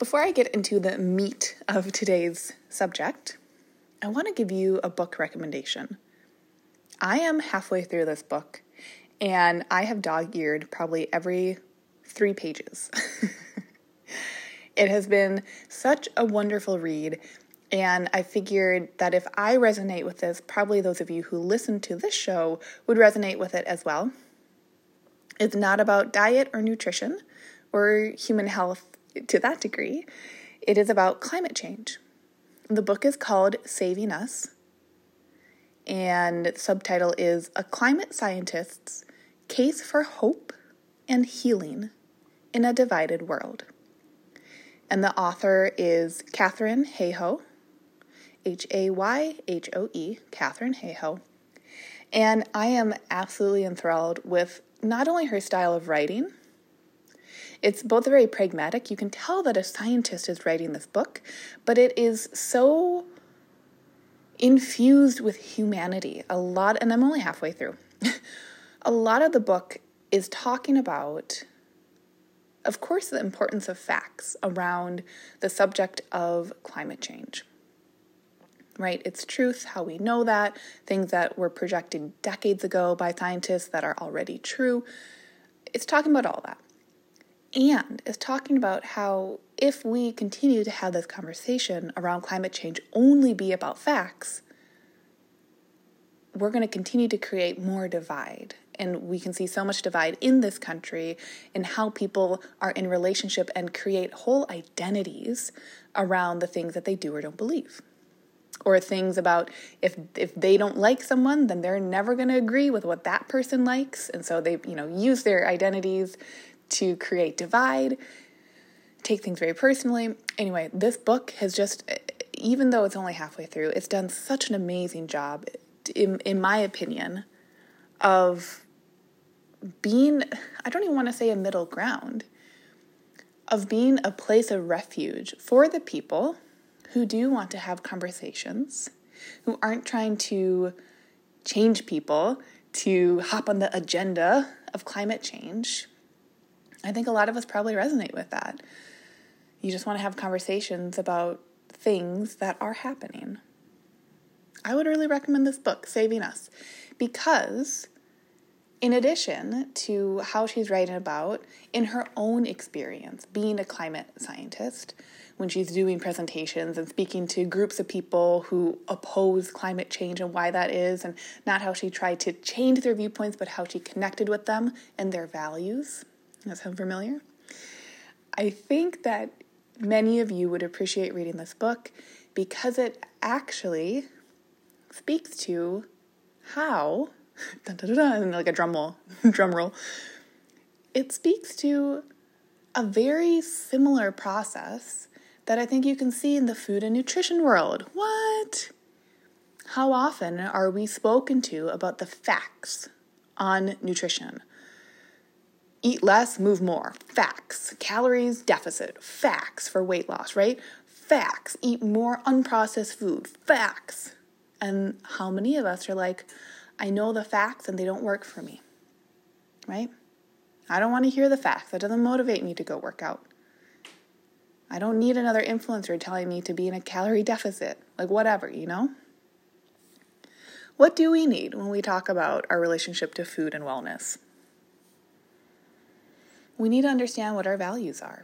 Before I get into the meat of today's subject, I want to give you a book recommendation. I am halfway through this book and I have dog eared probably every three pages. it has been such a wonderful read, and I figured that if I resonate with this, probably those of you who listen to this show would resonate with it as well. It's not about diet or nutrition or human health to that degree. It is about climate change. The book is called Saving Us, and the subtitle is A Climate Scientist's Case for Hope and Healing in a Divided World. And the author is Katharine Hayhoe, H A Y H O E, Katharine Hayhoe. And I am absolutely enthralled with not only her style of writing, it's both very pragmatic. You can tell that a scientist is writing this book, but it is so infused with humanity. A lot, and I'm only halfway through. a lot of the book is talking about, of course, the importance of facts around the subject of climate change. Right? It's truth, how we know that, things that were projected decades ago by scientists that are already true. It's talking about all that and is talking about how if we continue to have this conversation around climate change only be about facts, we're going to continue to create more divide. And we can see so much divide in this country in how people are in relationship and create whole identities around the things that they do or don't believe. Or things about if if they don't like someone, then they're never going to agree with what that person likes, and so they you know use their identities to create divide, take things very personally. Anyway, this book has just, even though it's only halfway through, it's done such an amazing job, in, in my opinion, of being, I don't even want to say a middle ground, of being a place of refuge for the people who do want to have conversations, who aren't trying to change people to hop on the agenda of climate change, I think a lot of us probably resonate with that. You just want to have conversations about things that are happening. I would really recommend this book, Saving Us, because in addition to how she's writing about in her own experience being a climate scientist, when she's doing presentations and speaking to groups of people who oppose climate change and why that is, and not how she tried to change their viewpoints, but how she connected with them and their values. That sound familiar? I think that many of you would appreciate reading this book because it actually speaks to how, dun, dun, dun, like a drum roll, drum roll, it speaks to a very similar process that I think you can see in the food and nutrition world. What? How often are we spoken to about the facts on nutrition? Eat less, move more. Facts. Calories deficit. Facts for weight loss, right? Facts. Eat more unprocessed food. Facts. And how many of us are like, I know the facts and they don't work for me, right? I don't want to hear the facts. That doesn't motivate me to go work out. I don't need another influencer telling me to be in a calorie deficit. Like, whatever, you know? What do we need when we talk about our relationship to food and wellness? We need to understand what our values are.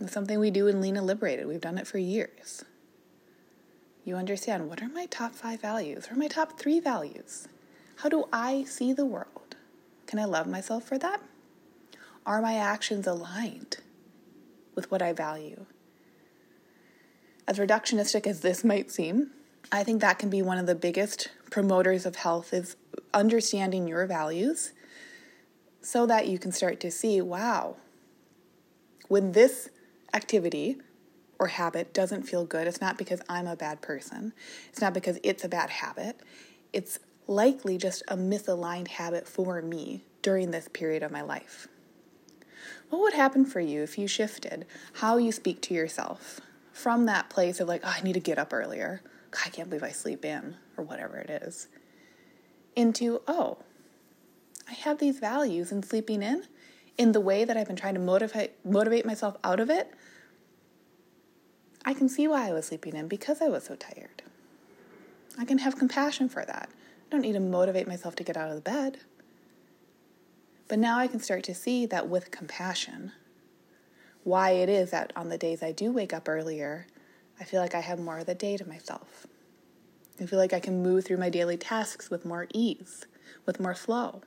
It's something we do in Lean and Liberated. We've done it for years. You understand what are my top five values? What are my top three values? How do I see the world? Can I love myself for that? Are my actions aligned with what I value? As reductionistic as this might seem, I think that can be one of the biggest promoters of health is understanding your values so that you can start to see wow, when this activity or habit doesn't feel good, it's not because I'm a bad person. It's not because it's a bad habit. It's likely just a misaligned habit for me during this period of my life. What would happen for you if you shifted how you speak to yourself from that place of like, oh, I need to get up earlier. I can't believe I sleep in, or whatever it is, into, oh, I have these values in sleeping in in the way that I've been trying to motivate motivate myself out of it. I can see why I was sleeping in because I was so tired. I can have compassion for that. I don't need to motivate myself to get out of the bed. But now I can start to see that with compassion, why it is that on the days I do wake up earlier, I feel like I have more of the day to myself. I feel like I can move through my daily tasks with more ease, with more flow.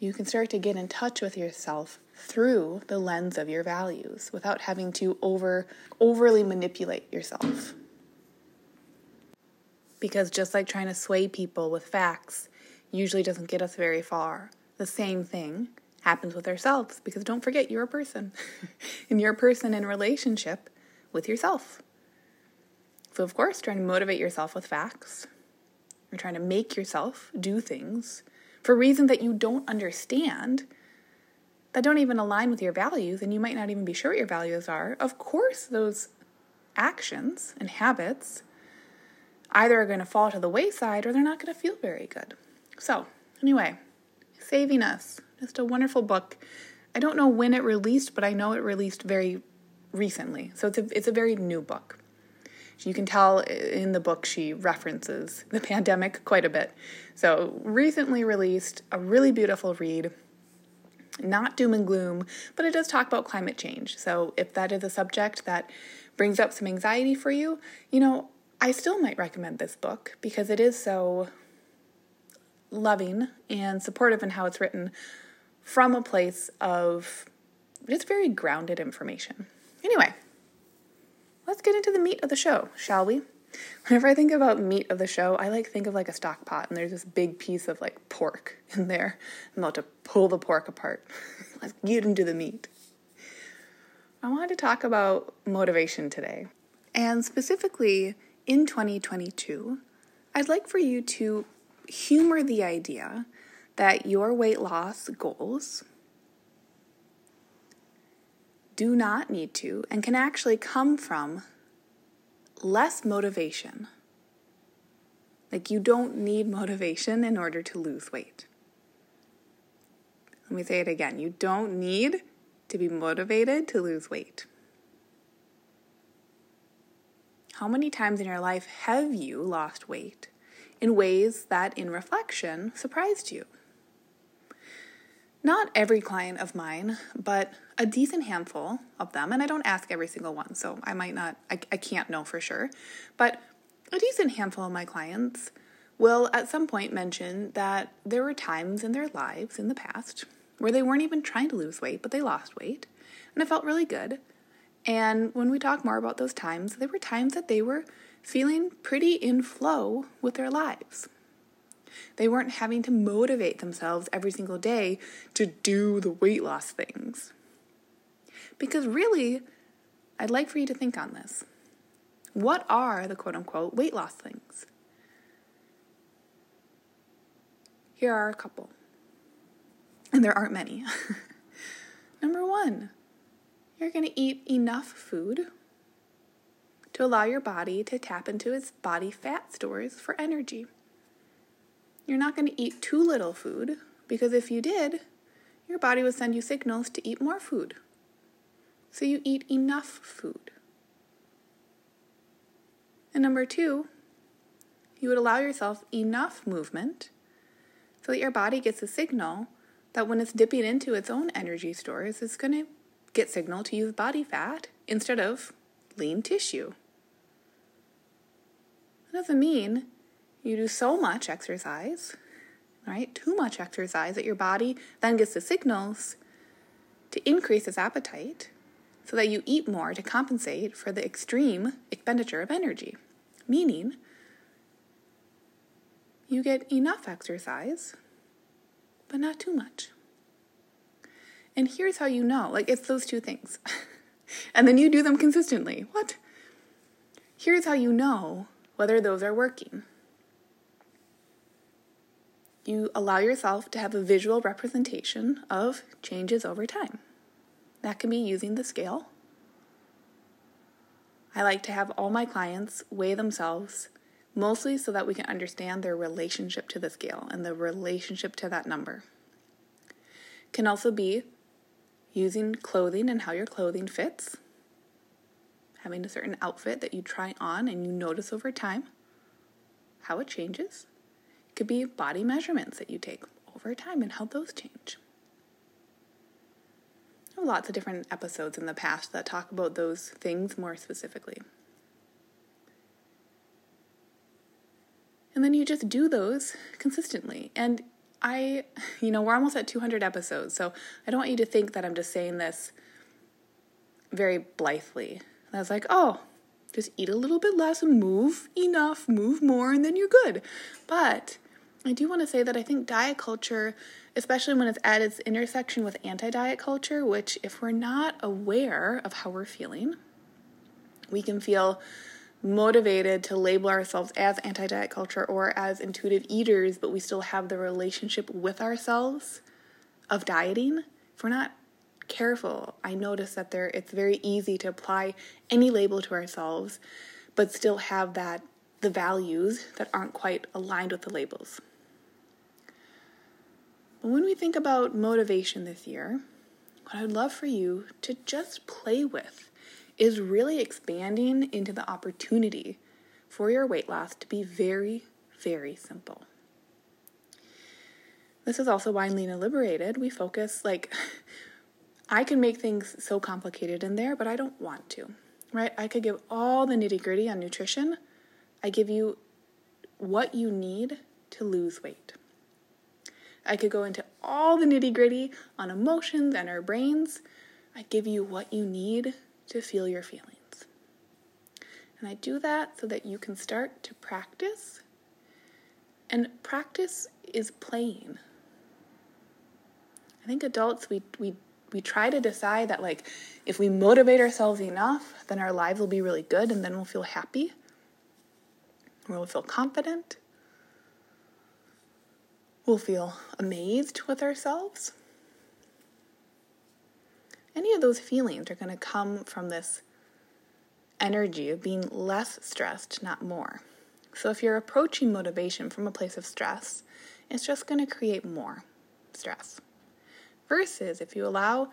You can start to get in touch with yourself through the lens of your values without having to over overly manipulate yourself. Because just like trying to sway people with facts usually doesn't get us very far, the same thing happens with ourselves because don't forget you're a person and you're a person in relationship with yourself. So, of course, trying to motivate yourself with facts, you're trying to make yourself do things for reasons that you don't understand, that don't even align with your values, and you might not even be sure what your values are. Of course, those actions and habits either are going to fall to the wayside or they're not going to feel very good. So, anyway, Saving Us, just a wonderful book. I don't know when it released, but I know it released very recently. So it's a, it's a very new book. You can tell in the book she references the pandemic quite a bit. So, recently released, a really beautiful read. Not doom and gloom, but it does talk about climate change. So, if that is a subject that brings up some anxiety for you, you know, I still might recommend this book because it is so loving and supportive in how it's written from a place of just very grounded information. Anyway, let's get into the meat of the show, shall we? Whenever I think about meat of the show, I like think of like a stock pot and there's this big piece of like pork in there. I'm about to pull the pork apart. let's get into the meat. I wanted to talk about motivation today. And specifically in 2022, I'd like for you to humor the idea that your weight loss goals do not need to and can actually come from less motivation. Like, you don't need motivation in order to lose weight. Let me say it again you don't need to be motivated to lose weight. How many times in your life have you lost weight in ways that, in reflection, surprised you? Not every client of mine, but a decent handful of them, and I don't ask every single one, so I might not, I, I can't know for sure, but a decent handful of my clients will at some point mention that there were times in their lives in the past where they weren't even trying to lose weight, but they lost weight, and it felt really good. And when we talk more about those times, there were times that they were feeling pretty in flow with their lives. They weren't having to motivate themselves every single day to do the weight loss things. Because really, I'd like for you to think on this. What are the quote unquote weight loss things? Here are a couple, and there aren't many. Number one, you're going to eat enough food to allow your body to tap into its body fat stores for energy. You're not going to eat too little food because if you did, your body would send you signals to eat more food. So you eat enough food. And number two, you would allow yourself enough movement so that your body gets a signal that when it's dipping into its own energy stores, it's going to get signal to use body fat instead of lean tissue. That doesn't mean you do so much exercise, right? Too much exercise that your body then gets the signals to increase its appetite so that you eat more to compensate for the extreme expenditure of energy. Meaning, you get enough exercise, but not too much. And here's how you know like, it's those two things. and then you do them consistently. What? Here's how you know whether those are working. You allow yourself to have a visual representation of changes over time. That can be using the scale. I like to have all my clients weigh themselves mostly so that we can understand their relationship to the scale and the relationship to that number. Can also be using clothing and how your clothing fits, having a certain outfit that you try on and you notice over time how it changes. Could be body measurements that you take over time and how those change. There are lots of different episodes in the past that talk about those things more specifically. And then you just do those consistently. And I, you know, we're almost at 200 episodes, so I don't want you to think that I'm just saying this very blithely. I was like, oh, just eat a little bit less and move enough, move more, and then you're good. But I do want to say that I think diet culture, especially when it's at its intersection with anti diet culture, which, if we're not aware of how we're feeling, we can feel motivated to label ourselves as anti diet culture or as intuitive eaters, but we still have the relationship with ourselves of dieting, if we're not careful, I notice that there it's very easy to apply any label to ourselves, but still have that the values that aren't quite aligned with the labels. But when we think about motivation this year, what I would love for you to just play with is really expanding into the opportunity for your weight loss to be very, very simple. This is also why in Lean and Liberated we focus like I can make things so complicated in there, but I don't want to. Right? I could give all the nitty gritty on nutrition. I give you what you need to lose weight. I could go into all the nitty gritty on emotions and our brains. I give you what you need to feel your feelings. And I do that so that you can start to practice. And practice is playing. I think adults, we, we, we try to decide that, like, if we motivate ourselves enough, then our lives will be really good and then we'll feel happy. We'll feel confident. We'll feel amazed with ourselves any of those feelings are going to come from this energy of being less stressed, not more. So if you're approaching motivation from a place of stress, it's just going to create more stress. Versus if you allow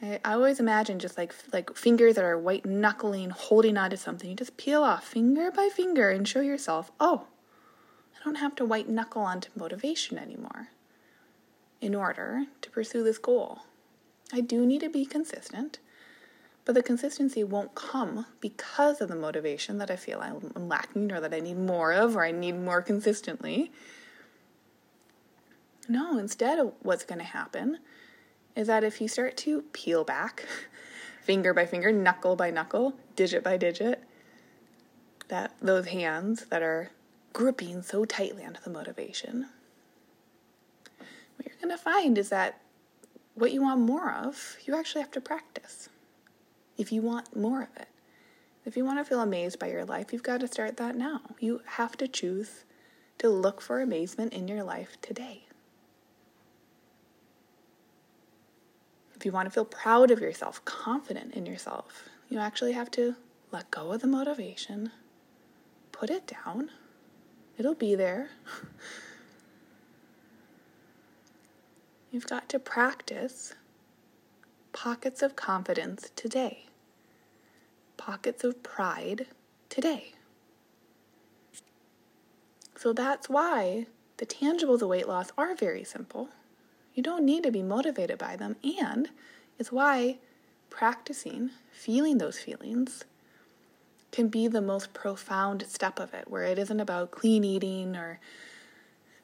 I, always imagine just like like fingers that are white knuckling, holding onto something. You just peel off finger by finger and show yourself, oh, I don't have to white knuckle onto motivation anymore in order to pursue this goal. I do need to be consistent, but the consistency won't come because of the motivation that I feel I'm lacking or that I need more of or I need more consistently. No, instead, what's going to happen is that if you start to peel back, finger by finger, knuckle by knuckle, digit by digit, that those hands that are gripping so tightly onto the motivation, what you're going to find is that what you want more of, you actually have to practice. If you want more of it, if you want to feel amazed by your life, you've got to start that now. You have to choose to look for amazement in your life today. If you want to feel proud of yourself, confident in yourself, you actually have to let go of the motivation, put it down. It'll be there. You've got to practice pockets of confidence today, pockets of pride today. So that's why the tangibles of weight loss are very simple. You don't need to be motivated by them, and it's why practicing feeling those feelings can be the most profound step of it, where it isn't about clean eating or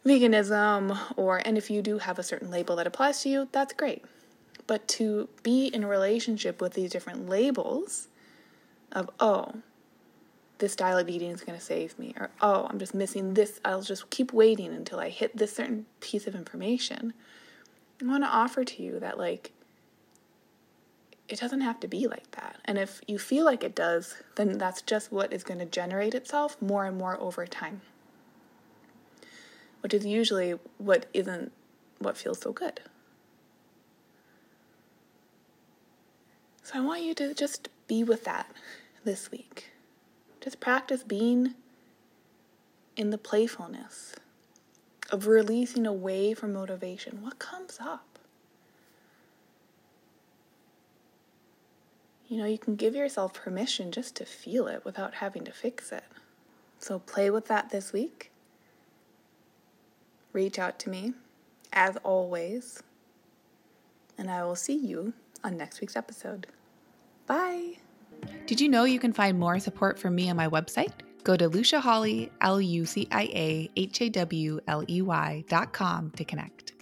veganism or and if you do have a certain label that applies to you, that's great. But to be in a relationship with these different labels of oh, this style of eating is going to save me or oh, I'm just missing this, I'll just keep waiting until I hit this certain piece of information. I want to offer to you that like it doesn't have to be like that. And if you feel like it does, then that's just what is going to generate itself more and more over time, which is usually what isn't what feels so good. So I want you to just be with that this week. Just practice being in the playfulness of releasing away from motivation. What comes up? You know, you can give yourself permission just to feel it without having to fix it. So play with that this week. Reach out to me, as always, and I will see you on next week's episode. Bye. Did you know you can find more support from me on my website? Go to Lucia Hawley, L U C I A H A W L E Y dot com to connect.